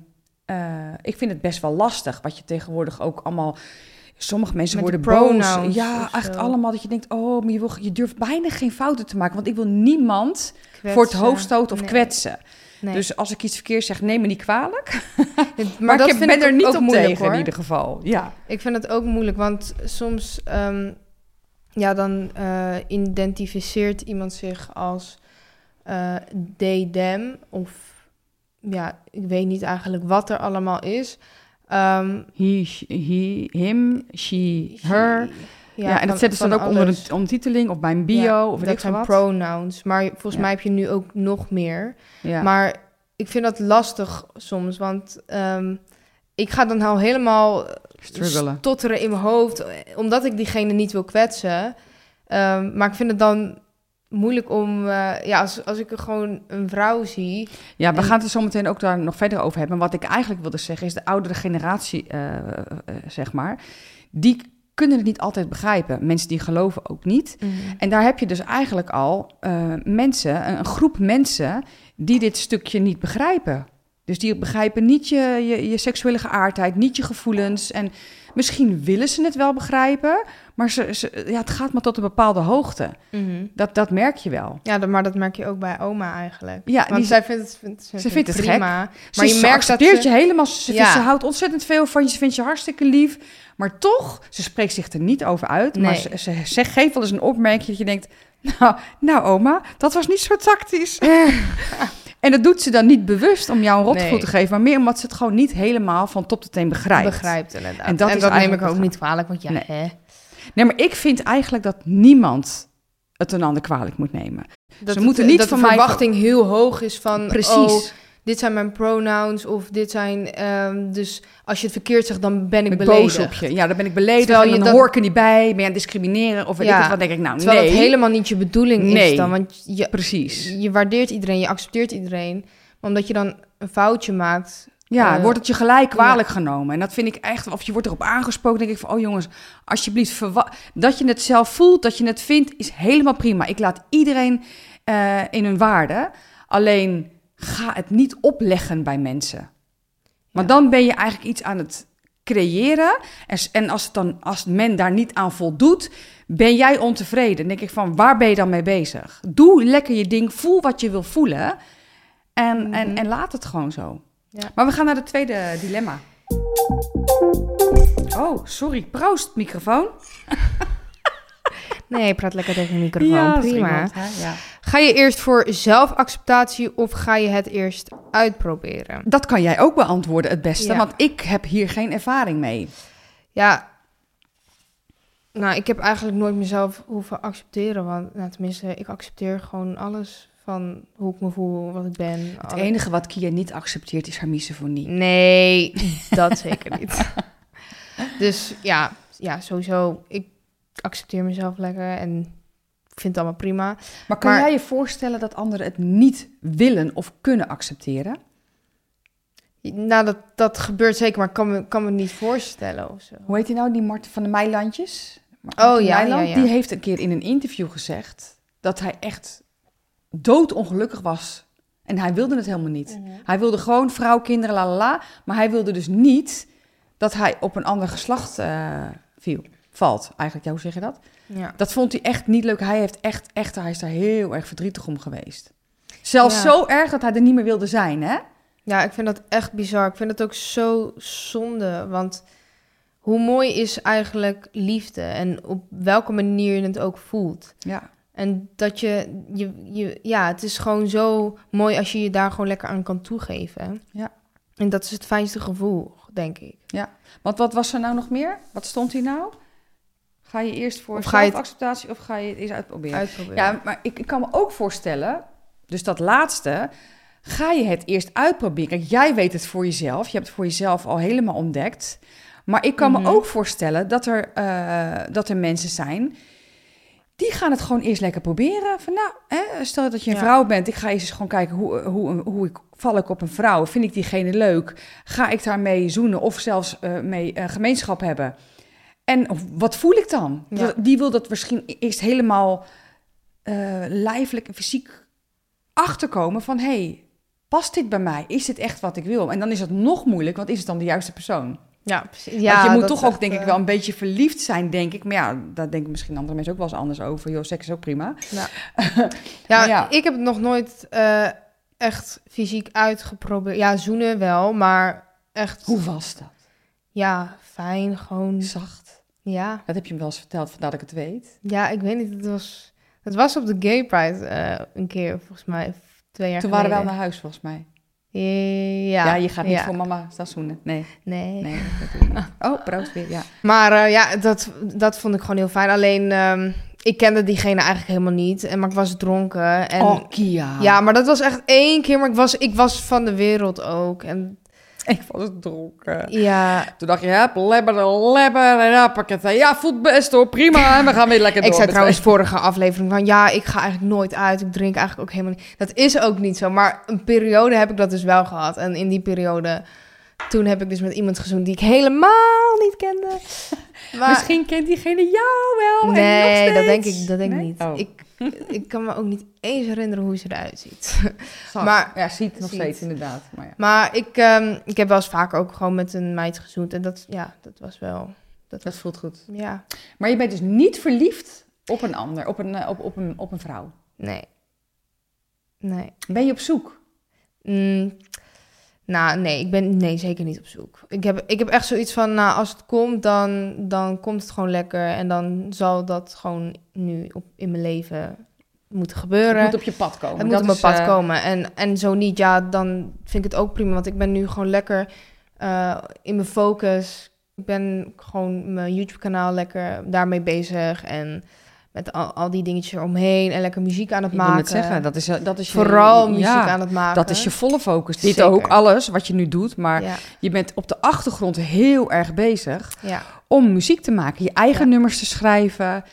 eh, ik vind het best wel lastig. Wat je tegenwoordig ook allemaal... Sommige mensen Met worden boos. Ja, echt zo. allemaal dat je denkt... Oh, maar je, wil, je durft bijna geen fouten te maken. Want ik wil niemand voor het hoofd stoten of Nee, kwetsen. nee. Dus als ik iets verkeerd zeg, neem me niet kwalijk. Maar, dat ik vind ben er niet ook op moeilijk, tegen hoor. in ieder geval. Ja. Ik vind het ook moeilijk, want soms ehm, ja, dan eh, identificeert iemand zich als eh they, them. Of ja, ik weet niet eigenlijk wat er allemaal is. Ehm, He, him, she, her. Ja, en dat zetten ze dan ook onder een ondertiteling of bij een bio Ja, of weet dat ik zijn wat. pronouns. Maar volgens Ja. mij heb je nu ook nog meer. Maar ik vind dat lastig soms, want ehm, ik ga dan al helemaal Struggelen. stotteren in mijn hoofd, omdat ik diegene niet wil kwetsen. Ehm, maar ik vind het dan moeilijk om, eh, ja, als, als ik er gewoon een vrouw zie. Ja, we en- gaan het er zo meteen ook daar nog verder over hebben. Wat ik eigenlijk wilde zeggen is de oudere generatie, eh, eh, zeg maar, die kunnen het niet altijd begrijpen. Mensen die geloven ook niet. En daar heb je dus eigenlijk al mensen, een, een groep mensen die dit stukje niet begrijpen. Dus die begrijpen niet je, je, je seksuele geaardheid, niet je gevoelens. En misschien willen ze het wel begrijpen, maar ze, ze, ja, het gaat maar tot een bepaalde hoogte. Mhm. Dat, dat merk je wel. Ja, maar dat merk je ook bij oma eigenlijk. Ja, Want die- zij vindt het, vindt, ze ze vindt het prima. Maar Maar je merkt dat ze... je helemaal. Ze, Ja. ze houdt ontzettend veel van je. Ze vindt je hartstikke lief. Maar toch, ze spreekt zich er niet over uit. Maar Nee. ze, ze zegt, geeft wel eens een opmerking dat je denkt... Nou, nou oma, dat was niet zo tactisch. en dat doet ze dan niet bewust om jou een rotgevoel Nee. te geven... maar meer omdat ze het gewoon niet helemaal van top tot teen begrijpt. begrijpt inderdaad. En En dat dat, is neem ik eigenlijk ook niet kwalijk, want ja, Nee. hè. Nee, maar ik vind eigenlijk dat niemand het een ander kwalijk moet nemen. Dat Ze het- moeten niet dat van de mij- verwachting heel hoog is van... Precies. Oh, dit zijn mijn pronouns of dit zijn... ehm, dus als je het verkeerd zegt, dan ben ik ik beledigd. boos op je. Ja, dan ben ik beledigd Terwijl je dan hoor ik er niet bij. Ben je aan het discrimineren of weet Ja. ik het wat. denk ik, nou Terwijl nee. het helemaal niet je bedoeling Nee. is dan. Want je, Precies. je waardeert iedereen, je accepteert iedereen. Maar omdat je dan een foutje maakt... Ja, Eh, wordt het je gelijk kwalijk genomen. En dat vind ik echt, of je wordt erop aangesproken, denk ik van, oh jongens, alsjeblieft, dat je het zelf voelt, dat je het vindt, is helemaal prima. Ik laat iedereen eh, in hun waarde. Alleen ga het niet opleggen bij mensen. Ja. dan ben je eigenlijk iets aan het creëren. En, en als, het dan, als men daar niet aan voldoet, ben jij ontevreden. Dan denk ik van, waar ben je dan mee bezig? Doe lekker je ding, voel wat je wil voelen. En, en, Mhm. en laat het gewoon zo. Ja. Maar we gaan naar het tweede dilemma. Oh, sorry. Proost, microfoon. Nee, praat lekker tegen de microfoon. is Prima. iemand? Ja. Ga je eerst voor zelfacceptatie of ga je het eerst uitproberen? Dat kan jij ook beantwoorden het beste, Ja. want ik heb hier geen ervaring mee. Ja, nou, ik heb eigenlijk nooit mezelf hoeven accepteren. Want, nou, tenminste, ik accepteer gewoon alles van hoe ik me voel, wat ik ben. Het enige wat Kia niet accepteert is haar misofonie. Nee, dat zeker niet. Dus ja, ja, sowieso. Ik accepteer mezelf lekker en ik vind het allemaal prima. Maar kan Maar- jij je voorstellen dat anderen het niet willen of kunnen accepteren? Nou, dat, dat gebeurt zeker, maar ik kan me, kan me niet voorstellen of zo. Hoe heet die nou, die Mart van de Meilandjes? Oh, ja, ja, ja. Die heeft een keer in een interview gezegd dat hij echt doodongelukkig was. En hij wilde het helemaal niet. Hij wilde gewoon vrouw, kinderen, la la la. Maar hij wilde dus niet dat hij op een ander geslacht eh, viel. Valt, eigenlijk. Ja, hoe zeg je dat? Ja. Dat vond hij echt niet leuk. Hij, heeft echt, echt, hij is daar heel erg verdrietig om geweest. Zelfs Ja. zo erg dat hij er niet meer wilde zijn, hè? ja, ik vind dat echt bizar. Ik vind het ook zo zonde, want hoe mooi is eigenlijk liefde en op welke manier je het ook voelt. Ja. En dat je, je, je, ja, het is gewoon zo mooi als je je daar gewoon lekker aan kan toegeven. Ja. En dat is het fijnste gevoel, denk ik. Want wat was er nou nog meer? Wat stond hier nou? Ga je eerst voor Of zelfacceptatie of ga je het eerst uitproberen? Uitproberen. Ja, maar ik, ik kan me ook voorstellen, dus dat laatste, ga je het eerst uitproberen. Kijk, jij weet het voor jezelf, je hebt het voor jezelf al helemaal ontdekt. Maar ik kan Mhm. me ook voorstellen dat er, eh, dat er mensen zijn die gaan het gewoon eerst lekker proberen. Van nou, hè, stel dat je een Ja. vrouw bent, ik ga eens gewoon kijken hoe, hoe, hoe ik val ik op een vrouw. Vind ik diegene leuk? Ga ik daarmee zoenen of zelfs eh, mee eh, gemeenschap hebben? En wat voel ik dan? Ja. Die wil dat misschien eerst helemaal eh, lijfelijk en fysiek achterkomen van... hey, past dit bij mij? Is dit echt wat ik wil? En dan is het nog moeilijk, want is het dan de juiste persoon? Ja, precies. Ja, want je moet toch ook, echt, denk ik, eh, wel een beetje verliefd zijn, denk ik. Maar ja, daar denken misschien andere mensen ook wel eens anders over. Joh, seks is ook prima. Ja, Maar ja. ik heb het nog nooit eh, echt fysiek uitgeprobeerd. Ja, zoenen wel, maar echt... Hoe was dat? Ja, fijn, gewoon... Zacht. Ja, Dat heb je me wel eens verteld, vandaar dat ik het weet. ja ik weet niet, het was... Het was op de Gay Pride eh, een keer, volgens mij, twee jaar Toen waren we al naar huis, volgens mij. Ja, Ja, je gaat niet ja. voor mama zoenen. Nee, Nee. nee, dat. Oh, proost weer, ja. Maar eh, ja, dat, dat vond ik gewoon heel fijn. Alleen, ehm, ik kende diegene eigenlijk helemaal niet. En, maar ik was dronken. En, oh, Kia. Ja, maar dat was echt één keer. Maar ik was, ik was van de wereld ook. En Ik was dronken. ja, Toen dacht je, hup, lebber, lebber, en. Ja, voelt best hoor, prima. En we gaan weer lekker door. ik zei trouwens vorige aflevering van... Ja, ik ga eigenlijk nooit uit. Ik drink eigenlijk ook helemaal niet. Dat is ook niet zo. Maar een periode heb ik dat dus wel gehad. En in die periode... Toen heb ik dus met iemand gezoend die ik helemaal niet kende. Maar, Misschien kent diegene jou wel. en Nee, nog dat denk ik, dat denk ik Nee? niet. Oh. Ik, ik kan me ook niet eens herinneren hoe ze eruit ziet. Maar- ja, ziet nog ziet. steeds inderdaad. Maar ja, Maar ik, ehm, ik heb wel eens vaker ook gewoon met een meid gezoend. En dat, ja, dat was wel... Dat dat voelt goed. Ja, Maar je bent dus niet verliefd op een ander, op een, eh, op, op een, op een vrouw. nee. Nee. Ben je op zoek? Mm, nou, nee, ik ben nee, zeker niet op zoek. Ik heb, ik heb echt zoiets van, nou, als het komt, dan, dan komt het gewoon lekker. En dan zal dat gewoon nu op, in mijn leven moeten gebeuren. Het moet op je pad komen. Het moet Dat op mijn pad eh, komen. En, en zo niet, ja, dan vind ik het ook prima. Want ik ben nu gewoon lekker eh, in mijn focus. Ik ben gewoon mijn YouTube-kanaal lekker daarmee bezig. En met al, al die dingetjes eromheen. En lekker muziek aan het Ik wil maken. zeggen, dat is, dat is je, Vooral muziek ja, aan het maken. Dat is je volle focus. Dit Zeker. ook, alles wat je nu doet. Maar Ja, je bent op de achtergrond heel erg bezig ja. om muziek te maken. Je eigen nummers te schrijven.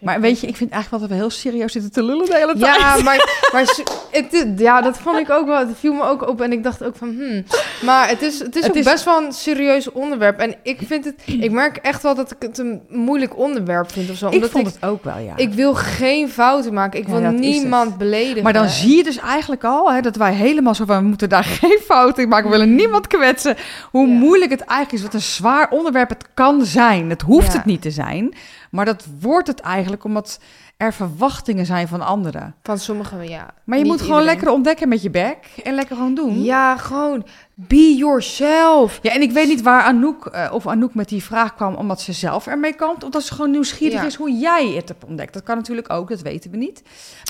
Maar weet je, ik vind eigenlijk wat we heel serieus zitten te lullen de hele tijd. Ja, maar, maar het, ja, dat vond ik ook wel. Het viel me ook op en ik dacht ook van, hmm. Maar het is, het is Het ook is- best wel een serieus onderwerp. En ik vind het, ik merk echt wel dat ik het een moeilijk onderwerp vind of zo. ik Omdat vond ik, het ook wel, ja. ik wil geen fouten maken. Ik wil dat niemand beledigen. Maar dan zie je dus eigenlijk al hè, dat wij helemaal zo van... we moeten daar geen fouten in maken, we willen niemand kwetsen. Hoe Ja. moeilijk het eigenlijk is, wat een zwaar onderwerp het kan zijn. Het hoeft het niet te zijn, maar dat wordt het eigenlijk omdat er verwachtingen zijn van anderen. Van sommigen, ja. Maar je moet gewoon iedereen. lekker ontdekken met je bek en lekker gewoon doen. Ja, gewoon be yourself. Ja, en ik weet niet waar Anouk, eh, of Anouk met die vraag kwam omdat ze zelf ermee kampt, of dat ze gewoon nieuwsgierig Ja. is hoe jij het hebt ontdekt. Dat kan natuurlijk ook, dat weten we niet.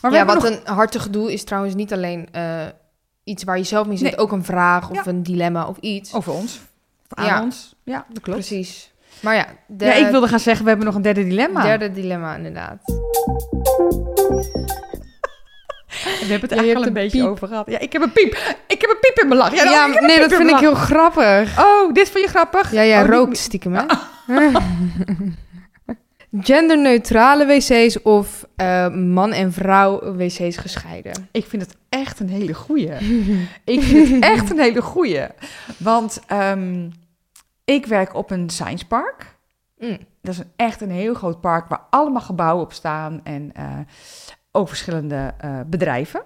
Maar we ja, hebben wat nog... een hartig gedoe is trouwens niet alleen eh, iets waar je zelf mee zit. Nee. Ook een vraag of Ja. een dilemma of iets. over ons, aan Ja. ons. Ja, dat klopt. Precies. Maar ja, de, Ja, ik wilde gaan zeggen, we hebben nog een derde dilemma. Derde dilemma, inderdaad. We hebben het Ja, eigenlijk al een beetje piep. over gehad. Ja, ik heb een piep. Ik heb een piep in mijn lach. Ja, nee, dat in vind ik heel grappig. Oh, dit vind je grappig? Ja, jij Oh, rookt stiekem, hè? Genderneutrale wc's of eh, man en vrouw wc's gescheiden? Ik vind het echt een hele goeie. ik vind het echt een hele goeie. Want ehm, ik werk op een science park. Mm. Dat is een, echt een heel groot park waar allemaal gebouwen op staan. En eh, ook verschillende eh, bedrijven.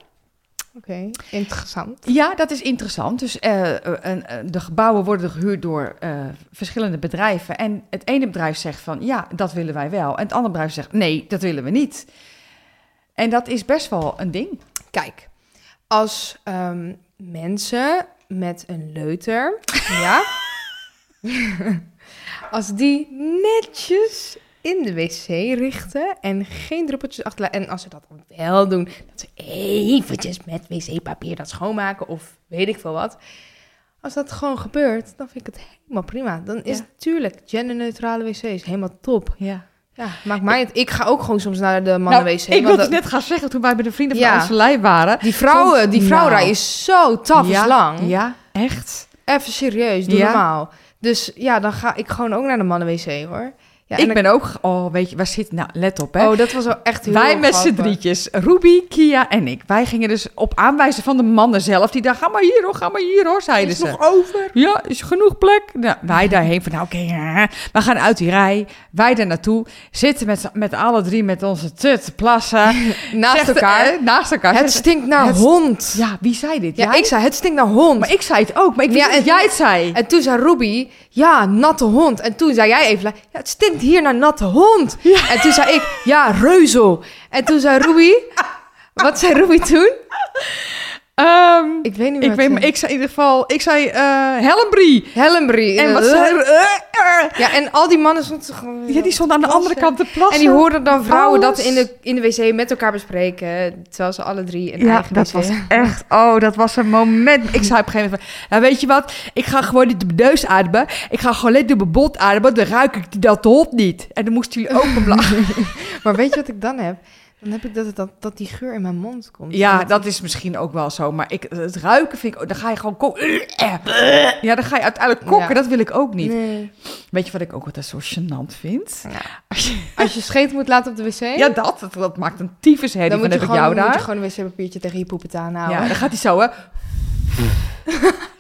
Oké, interessant. Ja, dat is interessant. Dus eh, en, de gebouwen worden gehuurd door verschillende bedrijven. En het ene bedrijf zegt van ja, dat willen wij wel. En het andere bedrijf zegt nee, dat willen we niet. En dat is best wel een ding. Kijk, als ehm, mensen met een leuter, ja, Als die netjes in de wc richten en geen druppeltjes achterlaten. En als ze dat dan wel doen, dat ze eventjes met wc-papier dat schoonmaken of weet ik veel wat. Als dat gewoon gebeurt, dan vind ik het helemaal prima. Dan is Ja. het natuurlijk genderneutrale wc's helemaal top. Ja. Ja, maakt mij het. Ik ga ook gewoon soms naar de mannen-wc. Nou, ik wilde dat- het net gaan zeggen toen wij bij de vrienden van Ja. onze lijn waren. Die vrouwen, die vrouwenrij Nou. is zo taf ja, lang. Ja, echt. Even serieus, doe Ja. normaal. Dus ja, dan ga ik gewoon ook naar de mannen-wc hoor. Ja, ik ben ook... Oh, weet je, waar zit... Nou, let op, hè. Oh, dat was wel echt heel wij met z'n drietjes, Ruby, Kia en ik. Wij gingen dus op aanwijzen van de mannen zelf. Die dachten, ga maar hier hoor, ga maar hier hoor, zeiden Is ze. nog over. Ja, is genoeg plek. Nou, wij daarheen van, nou oké, ja. we gaan uit die rij. Wij daar naartoe. Zitten met, met alle drie met onze tut plassen. Naast Zegt- elkaar. eh, naast elkaar. Het Zegt- stinkt naar het- hond. Ja, wie zei dit? Ja, Jij? ik zei, het stinkt naar hond. Maar ik zei het ook, maar ik Ja, en- dat jij het zei. En toen zei Ruby, ja, natte hond. En toen zei jij even, ja, het stinkt hier naar natte hond. En toen zei ik, ja, reuzel. En toen zei Ruby, wat zei Ruby toen? Ehm, Ik weet niet meer ik wat weet, maar ik zei in ieder geval, ik zei eh Hellenbrie. Hellenbrie. En wat Eh, zei uh, Ja, en al die mannen stonden gewoon... Ja, die stond aan de andere kant te plassen. En die hoorden dan vrouwen dat in de, in de wc met elkaar bespreken. Terwijl ze alle drie een Ja, eigen dat wc was echt... Oh, dat was een moment. Ik zei op een gegeven moment van... Nou, weet je wat? Ik ga gewoon niet mijn neus ademen. Ik ga gewoon net door mijn bot ademen. Dan ruik ik die dat hond niet. En dan moesten jullie ook lachen. Maar weet je wat ik dan heb? Dan heb ik dat, dat, dat die geur in mijn mond komt. Ja, dat is misschien ook wel zo. Maar ik, het ruiken vind ik... Dan ga je gewoon... Ja, dan ga je uiteindelijk kokken. Ja. Dat wil ik ook niet. Nee. Weet je wat ik ook altijd zo gênant vind? Ja. Als je- Als je scheet moet laten op de wc, ja, dat, dat. Dat maakt een tyfus herrie. dan heb ik jou moet je daar. gewoon een wc-papiertje tegen je poepet aanhouden. Ja, dan gaat hij zo, hè.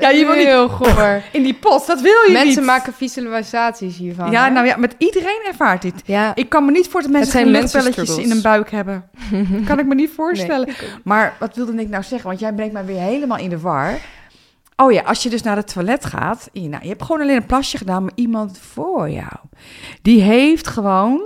ja, je wil niet- heel goor. In die pot, dat wil je niet. Mensen maken visualisaties hiervan. Ja, hè? nou ja, met iedereen ervaart dit. ja. Ik kan me niet voor dat mensen luchtbelletjes in een buik hebben. kan ik me niet voorstellen. Nee. Maar wat wilde ik nou zeggen? Want jij brengt mij weer helemaal in de war. Oh ja, als je dus naar het toilet gaat. Je, nou, je hebt gewoon alleen een plasje gedaan, maar iemand voor jou. Die heeft gewoon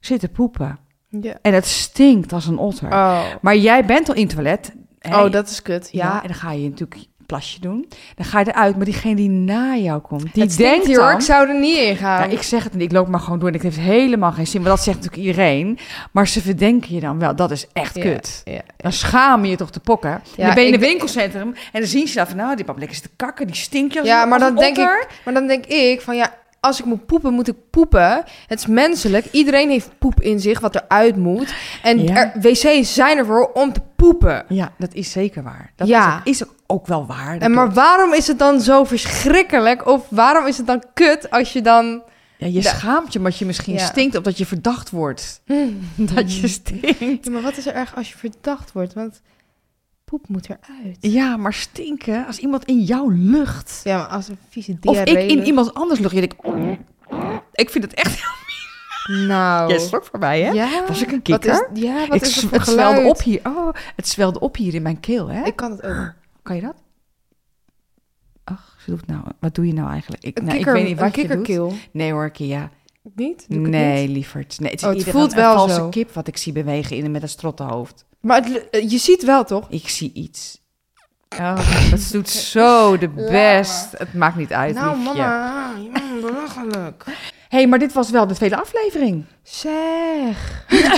zitten poepen. Ja. En het stinkt als een otter. Oh. Maar jij bent al in het toilet. oh, dat is kut. ja. Ja. En dan ga je natuurlijk plasje doen. Dan ga je eruit. Maar diegene die na jou komt, die het denkt hier, dan... Ik zou er niet in gaan. Ik zeg het niet, ik loop maar gewoon door en het heeft helemaal geen zin. Maar dat zegt natuurlijk iedereen. Maar ze verdenken je dan wel, dat is echt kut. Ja. Dan schaam je je toch te pokken. En Ja, dan ben je in ik- een winkelcentrum en dan zien ze dat van... nou, die pap zit te kakken, die stinkt je als Ja, maar dan denk ik, maar dan denk ik van ja, als ik moet poepen, moet ik poepen. Het is menselijk. Iedereen heeft poep in zich wat eruit moet. En Ja. er, wc's zijn ervoor om te poepen. Ja, dat is zeker waar. Dat Ja. is, ook, is ook, wel waar. dat En maar klopt. waarom is het dan zo verschrikkelijk? Of waarom is het dan kut als je dan... Ja, je schaamt je omdat je misschien Ja. stinkt... of dat je verdacht wordt dat je stinkt. Ja, maar wat is er erg als je verdacht wordt? Want poep moet eruit. Ja, maar stinken als iemand in jouw lucht... Ja, maar als een vieze Of diarree... ik in iemand anders lucht. Je denkt, ik vind het echt... Nou... Jij schrok voor mij, hè? Ja? Was ik een Wat kikker? is, ja, wat ik, is het het zwelde op hier. Oh, het zwelde op hier in mijn keel, hè? Ik kan het ook. Kan je dat? Ach, ze doet nou. Wat doe je nou eigenlijk? Ik, Een, nou, kikker, ik weet niet wat een kikkerkeel. Nee hoor, Kia. Niet? Doe ik Nee, niet? lieverd. Nee, het is Oh, het voelt een, een wel valse zo. kip wat ik zie bewegen in met een strottenhoofd. Maar het, eh, je ziet wel, toch? Ik zie iets. Oh, het doet zo de best. Het maakt niet uit, nou, liefje. mama, je bent belachelijk. hey, maar dit was wel de tweede aflevering. Zeg.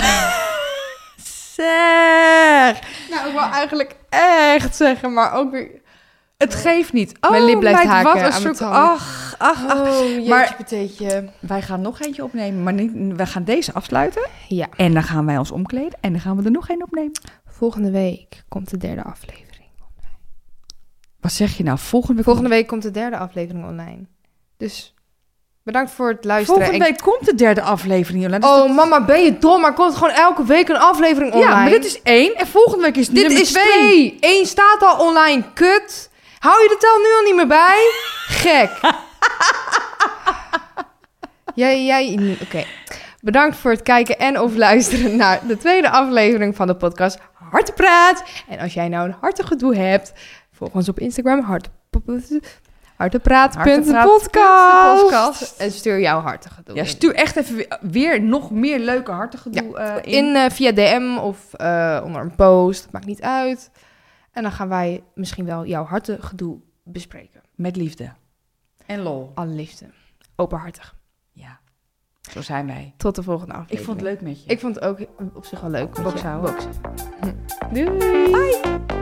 Zeg. Nou, ik wil eigenlijk echt zeggen, maar ook weer... Het geeft niet. Oh, Mijn lip blijft meid, haken wat aan een tanden. Ach, ach, ach. Oh, jeetje, Maar-. Wij gaan nog eentje opnemen, maar niet, we gaan deze afsluiten. Ja. En dan gaan wij ons omkleden en dan gaan we er nog één opnemen. Volgende week komt de derde aflevering. Wat zeg je nou? Volgende week, Volgende week komt de derde aflevering online. Dus bedankt voor het luisteren. Volgende En- week komt de derde aflevering, Jolanda. Dus Oh, mama, ben je dom? Maar komt gewoon elke week een aflevering online? ja, maar dit is één en volgende week is Dit nummer is twee. twee. Eén staat al online. Kut. Hou je de tel nu al niet meer bij? Gek. jij, jij, oké. Bedankt voor het kijken en of luisteren naar de tweede aflevering van de podcast Hartepraat. En als jij nou een hartegedoe hebt, volg ons op Instagram hart, hartepraat.podcast. En stuur jouw hartegedoe Ja, stuur echt even weer, nog meer leuke hartengedoe eh, in. in eh, via DM of eh, onder een post. Maakt niet uit. En dan gaan wij misschien wel jouw hartegedoe bespreken. Met liefde. En lol. alle liefde. Openhartig. Ja, zo zijn wij. Tot de volgende aflevering. Ik vond het leuk met je. Ik vond het ook op zich wel leuk. Boksen. Doei.